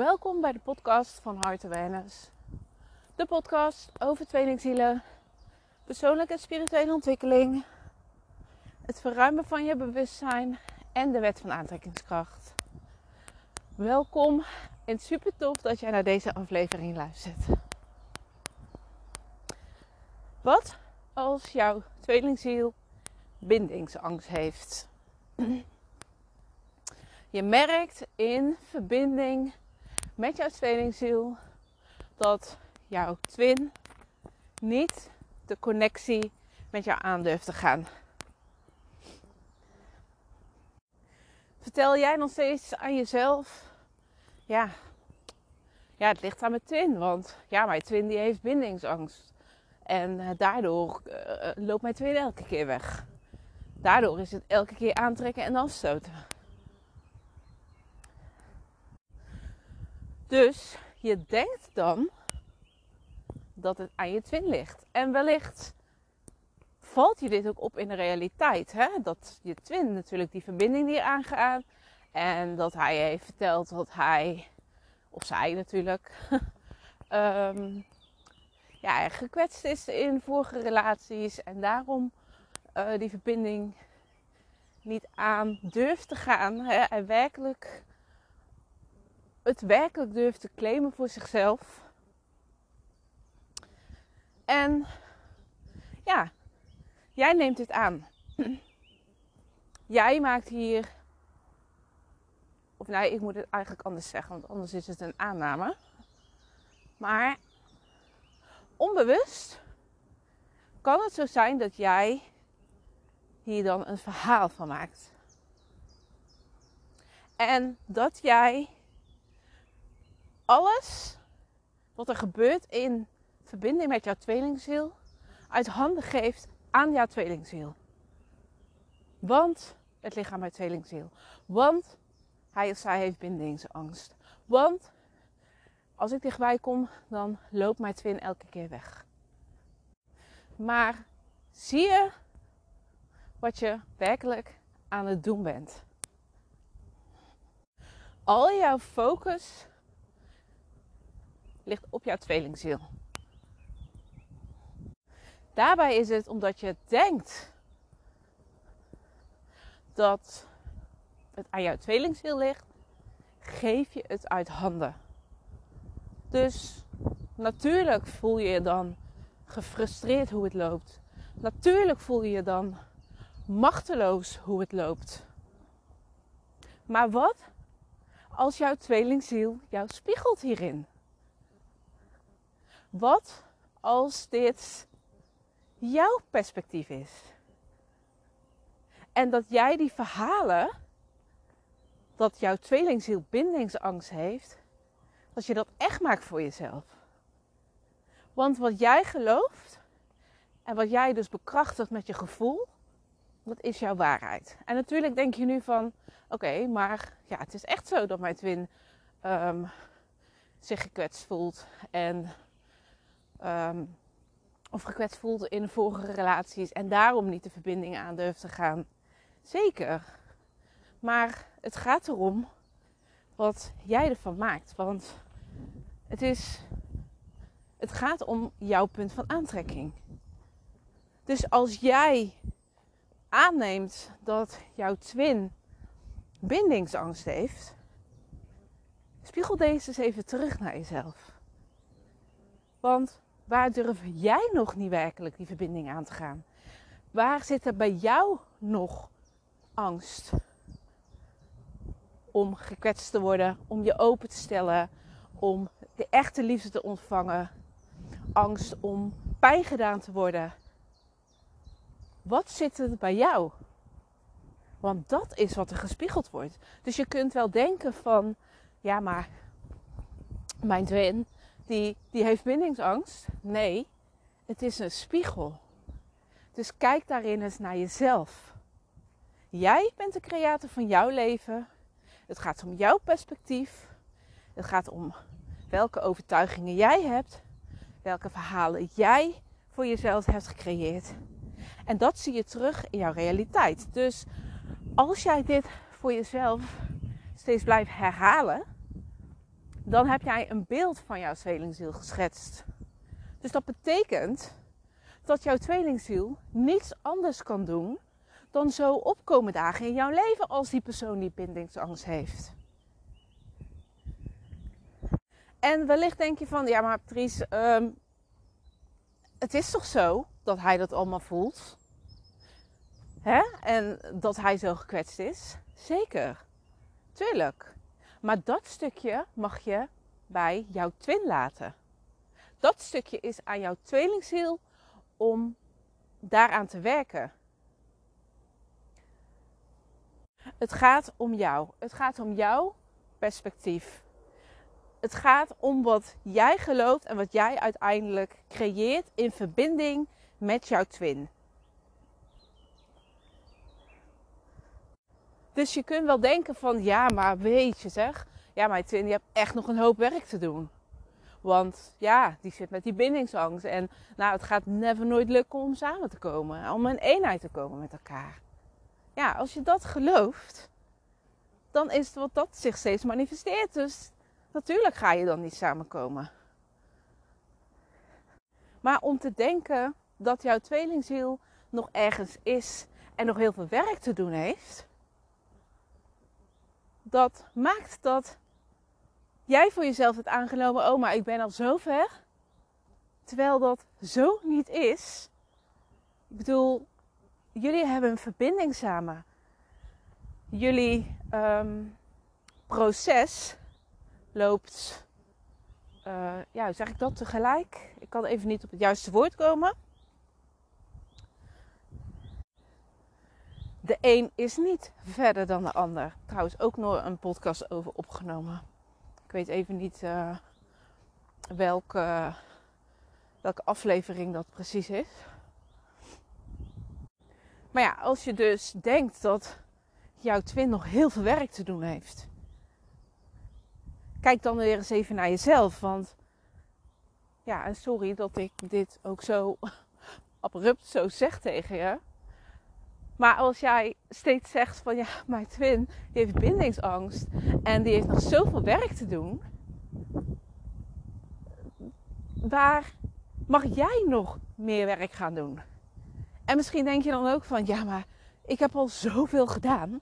Welkom bij de podcast van Heart Awareness. De podcast over tweelingzielen, persoonlijke en spirituele ontwikkeling, het verruimen van je bewustzijn en de wet van aantrekkingskracht. Welkom en super tof dat jij naar deze aflevering luistert. Wat als jouw tweelingziel bindingsangst heeft? Je merkt in verbinding met jouw tweelingziel dat jouw twin niet de connectie met jou aandurft te gaan. Vertel jij nog steeds aan jezelf, ja, ja, het ligt aan mijn twin, want ja, mijn twin die heeft bindingsangst. En uh, daardoor uh, loopt mijn twin elke keer weg. Daardoor is het elke keer aantrekken en afstoten. Dus je denkt dan dat het aan je twin ligt. En wellicht valt je dit ook op in de realiteit. Hè? Dat je twin natuurlijk die verbinding die aangaat. En dat hij heeft verteld dat hij, of zij natuurlijk, um, ja, gekwetst is in vorige relaties. En daarom uh, die verbinding niet aan durft te gaan. Hè? En werkelijk het werkelijk durft te claimen voor zichzelf. En ja, jij neemt dit aan. Jij maakt hier. Of nee, ik moet het eigenlijk anders zeggen, want anders is het een aanname. Maar onbewust kan het zo zijn dat jij hier dan een verhaal van maakt. En dat jij alles wat er gebeurt in verbinding met jouw tweelingziel uit handen geeft aan jouw tweelingziel. Want het aan mijn tweelingziel. Want hij of zij heeft bindingsangst. Want als ik dichtbij kom, dan loopt mijn twin elke keer weg. Maar zie je wat je werkelijk aan het doen bent? Al jouw focus ligt op jouw tweelingziel. Daarbij is het omdat je denkt dat het aan jouw tweelingziel ligt, geef je het uit handen. Dus natuurlijk voel je je dan gefrustreerd hoe het loopt. Natuurlijk voel je je dan machteloos hoe het loopt. Maar wat als jouw tweelingziel jou spiegelt hierin? Wat als dit jouw perspectief is? En dat jij die verhalen, dat jouw tweelingziel bindingsangst heeft, dat je dat echt maakt voor jezelf. Want wat jij gelooft en wat jij dus bekrachtigt met je gevoel, dat is jouw waarheid. En natuurlijk denk je nu van, oké, maar ja, het is echt zo dat mijn twin um, zich gekwetst voelt en um, of gekwetst voelt in vorige relaties en daarom niet de verbinding aan durft te gaan. Zeker. Maar het gaat erom wat jij ervan maakt. Want het, is, het gaat om jouw punt van aantrekking. Dus als jij aanneemt dat jouw twin bindingsangst heeft, spiegel deze eens even terug naar jezelf. Want Waar durf jij nog niet werkelijk die verbinding aan te gaan? Waar zit er bij jou nog angst om gekwetst te worden, om je open te stellen, om de echte liefde te ontvangen? Angst om pijn gedaan te worden? Wat zit er bij jou? Want dat is wat er gespiegeld wordt. Dus je kunt wel denken van, ja maar mijn twin, die, die heeft bindingsangst. Nee, het is een spiegel. Dus kijk daarin eens naar jezelf. Jij bent de creator van jouw leven. Het gaat om jouw perspectief. Het gaat om welke overtuigingen jij hebt. Welke verhalen jij voor jezelf hebt gecreëerd. En dat zie je terug in jouw realiteit. Dus als jij dit voor jezelf steeds blijft herhalen, dan heb jij een beeld van jouw tweelingziel geschetst. Dus dat betekent dat jouw tweelingziel niets anders kan doen dan zo opkomen dagen in jouw leven als die persoon die bindingsangst heeft. En wellicht denk je van, ja maar Patrice, ehm, het is toch zo dat hij dat allemaal voelt? Hè? En dat hij zo gekwetst is? Zeker, tuurlijk. Maar dat stukje mag je bij jouw twin laten. Dat stukje is aan jouw tweelingziel om daaraan te werken. Het gaat om jou. Het gaat om jouw perspectief. Het gaat om wat jij gelooft en wat jij uiteindelijk creëert in verbinding met jouw twin. Dus je kunt wel denken van ja, maar weet je zeg, ja, mijn twin die heeft echt nog een hoop werk te doen. Want ja, die zit met die bindingsangst. En nou, het gaat never nooit lukken om samen te komen. Om een eenheid te komen met elkaar. Ja, als je dat gelooft, dan is het wat dat zich steeds manifesteert. Dus natuurlijk ga je dan niet samenkomen. Maar om te denken dat jouw tweelingziel nog ergens is en nog heel veel werk te doen heeft, dat maakt dat jij voor jezelf hebt aangenomen, oh maar ik ben al zo ver. Terwijl dat zo niet is. Ik bedoel, jullie hebben een verbinding samen. Jullie ehm, proces loopt, uh, ja, zeg ik dat tegelijk? Ik kan even niet op het juiste woord komen. De een is niet verder dan de ander. Trouwens, ook nog een podcast over opgenomen. Ik weet even niet uh, welke, welke aflevering dat precies is. Maar ja, als je dus denkt dat jouw twin nog heel veel werk te doen heeft. Kijk dan weer eens even naar jezelf. Want ja, en sorry dat ik dit ook zo abrupt zo zeg tegen je. Maar als jij steeds zegt van ja, mijn twin heeft bindingsangst en die heeft nog zoveel werk te doen. Waar mag jij nog meer werk gaan doen? En misschien denk je dan ook van ja, maar ik heb al zoveel gedaan.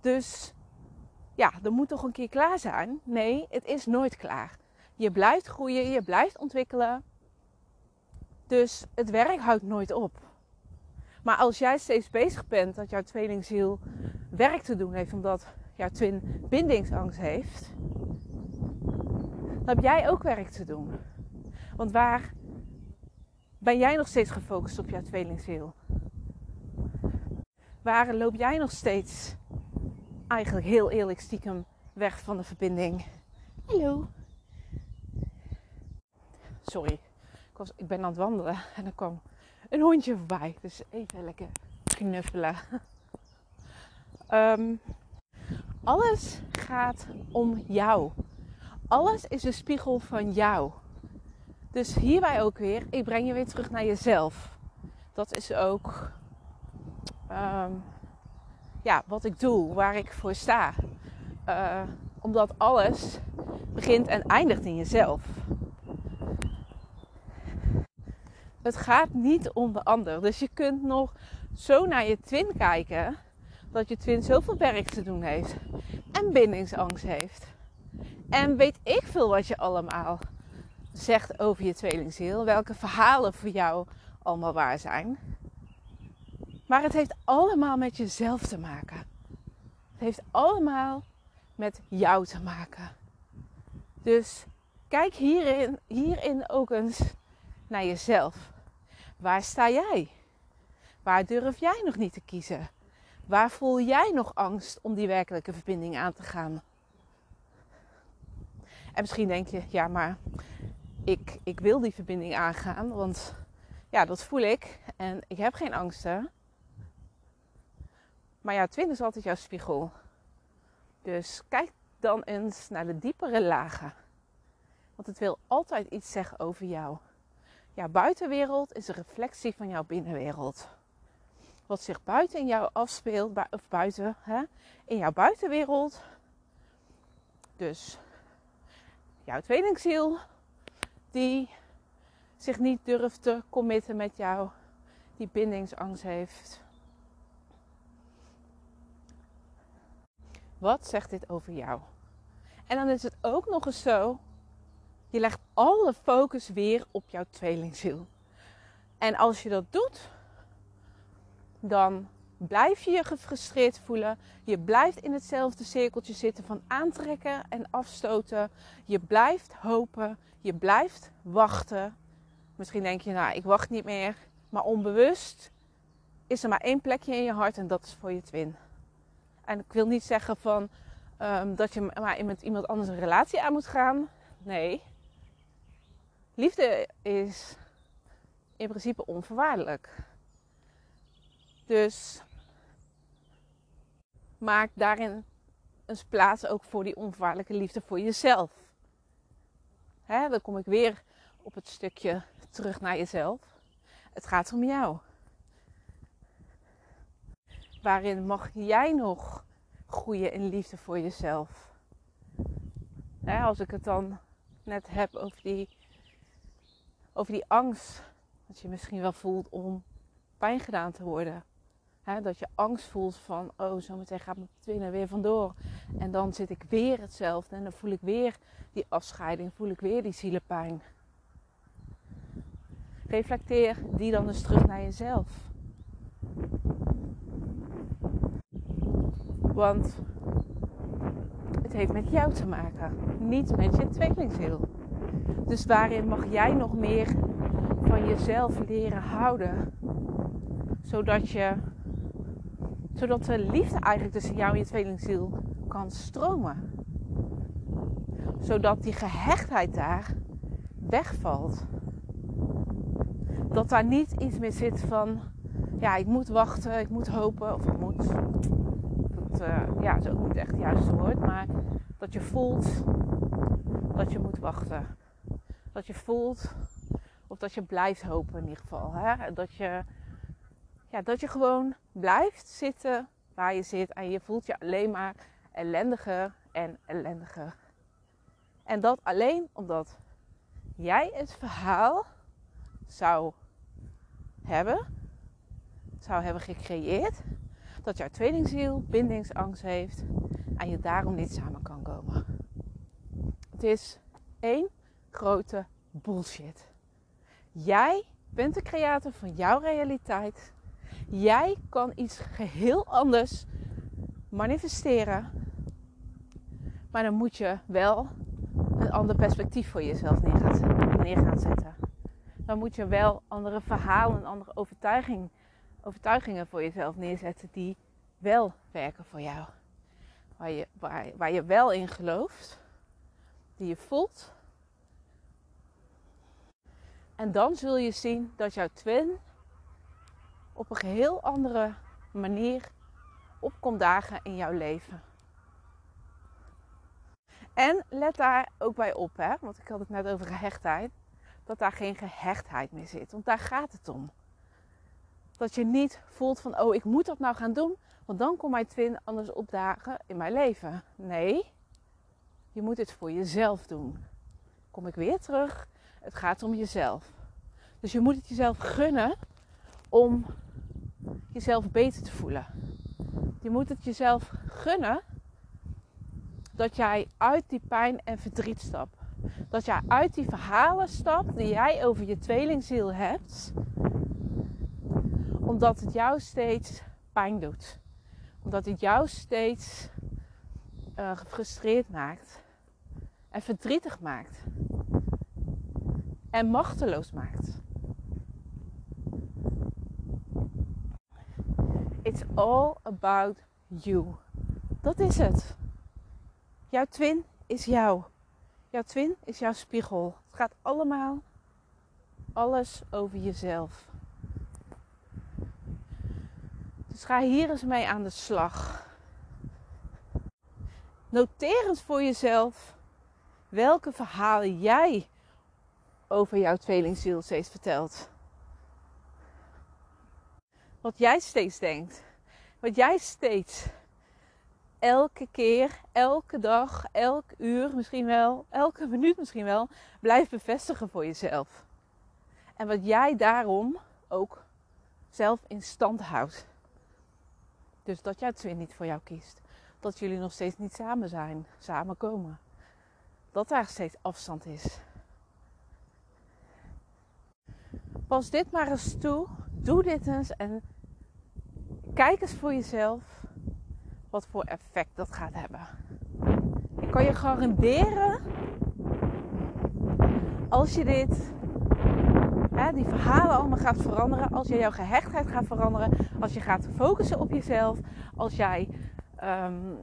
Dus ja, dat moet toch een keer klaar zijn? Nee, het is nooit klaar. Je blijft groeien, je blijft ontwikkelen. Dus het werk houdt nooit op. Maar als jij steeds bezig bent dat jouw tweelingziel werk te doen heeft, omdat jouw twin bindingsangst heeft, dan heb jij ook werk te doen. Want waar ben jij nog steeds gefocust op jouw tweelingziel? Waar loop jij nog steeds eigenlijk heel eerlijk stiekem weg van de verbinding? Hallo. Sorry, ik, was, ik ben aan het wandelen en er kwam een hondje voorbij. Dus even lekker knuffelen. Ehm, alles gaat om jou. Alles is een spiegel van jou. Dus hierbij ook weer, ik breng je weer terug naar jezelf. Dat is ook ehm, ja, wat ik doe, waar ik voor sta. Uh, omdat alles begint en eindigt in jezelf. Het gaat niet om de ander. Dus je kunt nog zo naar je twin kijken dat je twin zoveel werk te doen heeft en bindingsangst heeft. En weet ik veel wat je allemaal zegt over je tweelingziel, welke verhalen voor jou allemaal waar zijn. Maar het heeft allemaal met jezelf te maken. Het heeft allemaal met jou te maken. Dus kijk hierin, hierin ook eens naar jezelf. Waar sta jij? Waar durf jij nog niet te kiezen? Waar voel jij nog angst om die werkelijke verbinding aan te gaan? En misschien denk je, ja, maar ik, ik wil die verbinding aangaan, want ja, dat voel ik en ik heb geen angsten. Maar ja, twin is altijd jouw spiegel. Dus kijk dan eens naar de diepere lagen. Want het wil altijd iets zeggen over jou. Jouw buitenwereld is een reflectie van jouw binnenwereld. Wat zich buiten in jou afspeelt, of buiten, hè, in jouw buitenwereld. Dus jouw tweelingziel die zich niet durft te committen met jou, die bindingsangst heeft. Wat zegt dit over jou? En dan is het ook nog eens zo, je legt alle focus weer op jouw tweelingziel. En als je dat doet, dan blijf je je gefrustreerd voelen. Je blijft in hetzelfde cirkeltje zitten van aantrekken en afstoten. Je blijft hopen. Je blijft wachten. Misschien denk je, nou, ik wacht niet meer. Maar onbewust is er maar één plekje in je hart en dat is voor je twin. En ik wil niet zeggen van um, dat je maar met iemand anders een relatie aan moet gaan. Nee. Liefde is in principe onvoorwaardelijk. Dus maak daarin eens plaats ook voor die onvoorwaardelijke liefde voor jezelf. Dan kom ik weer op het stukje terug naar jezelf. Het gaat om jou. Waarin mag jij nog groeien in liefde voor jezelf? Als ik het dan net heb over die, over die angst. Dat je misschien wel voelt om pijn gedaan te worden dat je angst voelt van, oh, zometeen gaat mijn twin weer vandoor. En dan zit ik weer hetzelfde en dan voel ik weer die afscheiding, voel ik weer die zielepijn. Reflecteer die dan eens terug naar jezelf. Want het heeft met jou te maken, niet met je tweelingziel. Dus waarin mag jij nog meer van jezelf leren houden? Zodat je zodat de liefde eigenlijk tussen jou en je tweelingziel kan stromen. Zodat die gehechtheid daar wegvalt. Dat daar niet iets meer zit van, ja, ik moet wachten, ik moet hopen, of ik moet. Dat, uh, ja, is ook niet echt het juiste woord, maar dat je voelt dat je moet wachten. Dat je voelt, of dat je blijft hopen in ieder geval. Hè? Dat je ja, dat je gewoon blijft zitten waar je zit en je voelt je alleen maar ellendiger en ellendiger. En dat alleen omdat jij het verhaal zou hebben, zou hebben gecreëerd, dat jouw tweelingziel bindingsangst heeft en je daarom niet samen kan komen. Het is één grote bullshit. Jij bent de creator van jouw realiteit. Jij kan iets geheel anders manifesteren. Maar dan moet je wel een ander perspectief voor jezelf neer gaan, neer gaan zetten. Dan moet je wel andere verhalen, andere overtuiging, overtuigingen voor jezelf neerzetten die wel werken voor jou. Waar je, waar, waar je wel in gelooft, die je voelt. En dan zul je zien dat jouw twin op een geheel andere manier opkomt dagen in jouw leven. En let daar ook bij op, hè? want ik had het net over gehechtheid, dat daar geen gehechtheid meer zit. Want daar gaat het om. Dat je niet voelt van, oh, ik moet dat nou gaan doen, want dan komt mijn twin anders opdagen in mijn leven. Nee, je moet het voor jezelf doen. Kom ik weer terug, het gaat om jezelf. Dus je moet het jezelf gunnen om jezelf beter te voelen. Je moet het jezelf gunnen dat jij uit die pijn en verdriet stapt. Dat jij uit die verhalen stapt die jij over je tweelingziel hebt. Omdat het jou steeds pijn doet. Omdat het jou steeds uh, gefrustreerd maakt. En verdrietig maakt. En machteloos maakt. It's all about you. Dat is het. Jouw twin is jou. Jouw twin is jouw spiegel. Het gaat allemaal alles over jezelf. Dus ga hier eens mee aan de slag. Noteer eens voor jezelf welke verhalen jij over jouw tweelingziel steeds vertelt. Wat jij steeds denkt. Wat jij steeds elke keer, elke dag, elk uur misschien wel, elke minuut misschien wel, blijft bevestigen voor jezelf. En wat jij daarom ook zelf in stand houdt. Dus dat jouw twin niet voor jou kiest. Dat jullie nog steeds niet samen zijn, samenkomen. Dat daar steeds afstand is. Pas dit maar eens toe. Doe dit eens en kijk eens voor jezelf wat voor effect dat gaat hebben. Ik kan je garanderen, als je dit, hè, die verhalen allemaal gaat veranderen, als je jouw gehechtheid gaat veranderen, als je gaat focussen op jezelf, als jij um,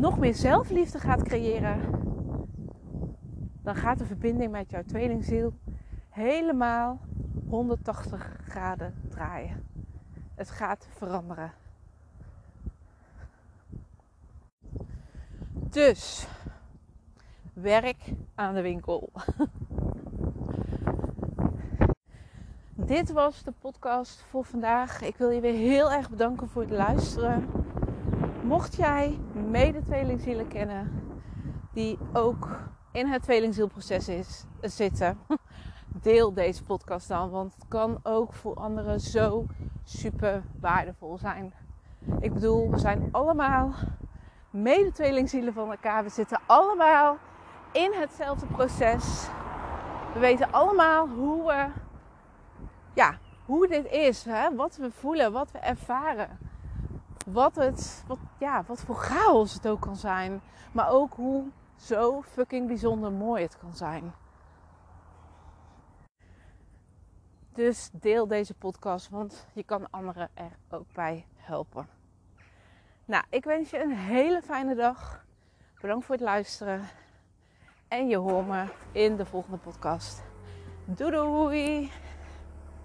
nog meer zelfliefde gaat creëren, dan gaat de verbinding met jouw tweelingziel helemaal 180 graden draaien. Het gaat veranderen. Dus werk aan de winkel. Dit was de podcast voor vandaag. Ik wil je weer heel erg bedanken voor het luisteren. Mocht jij mede tweelingzielen kennen die ook in het tweelingzielproces is, zitten, deel deze podcast dan. Want het kan ook voor anderen zo super waardevol zijn. Ik bedoel, we zijn allemaal mede-tweelingzielen van elkaar. We zitten allemaal in hetzelfde proces. We weten allemaal hoe we, ja, hoe dit is. Hè? Wat we voelen, wat we ervaren. Wat, het, wat, ja, wat voor chaos het ook kan zijn. Maar ook hoe zo fucking bijzonder mooi het kan zijn. Dus deel deze podcast, want je kan anderen er ook bij helpen. Nou, ik wens je een hele fijne dag. Bedankt voor het luisteren. En je hoort me in de volgende podcast. Doei doei!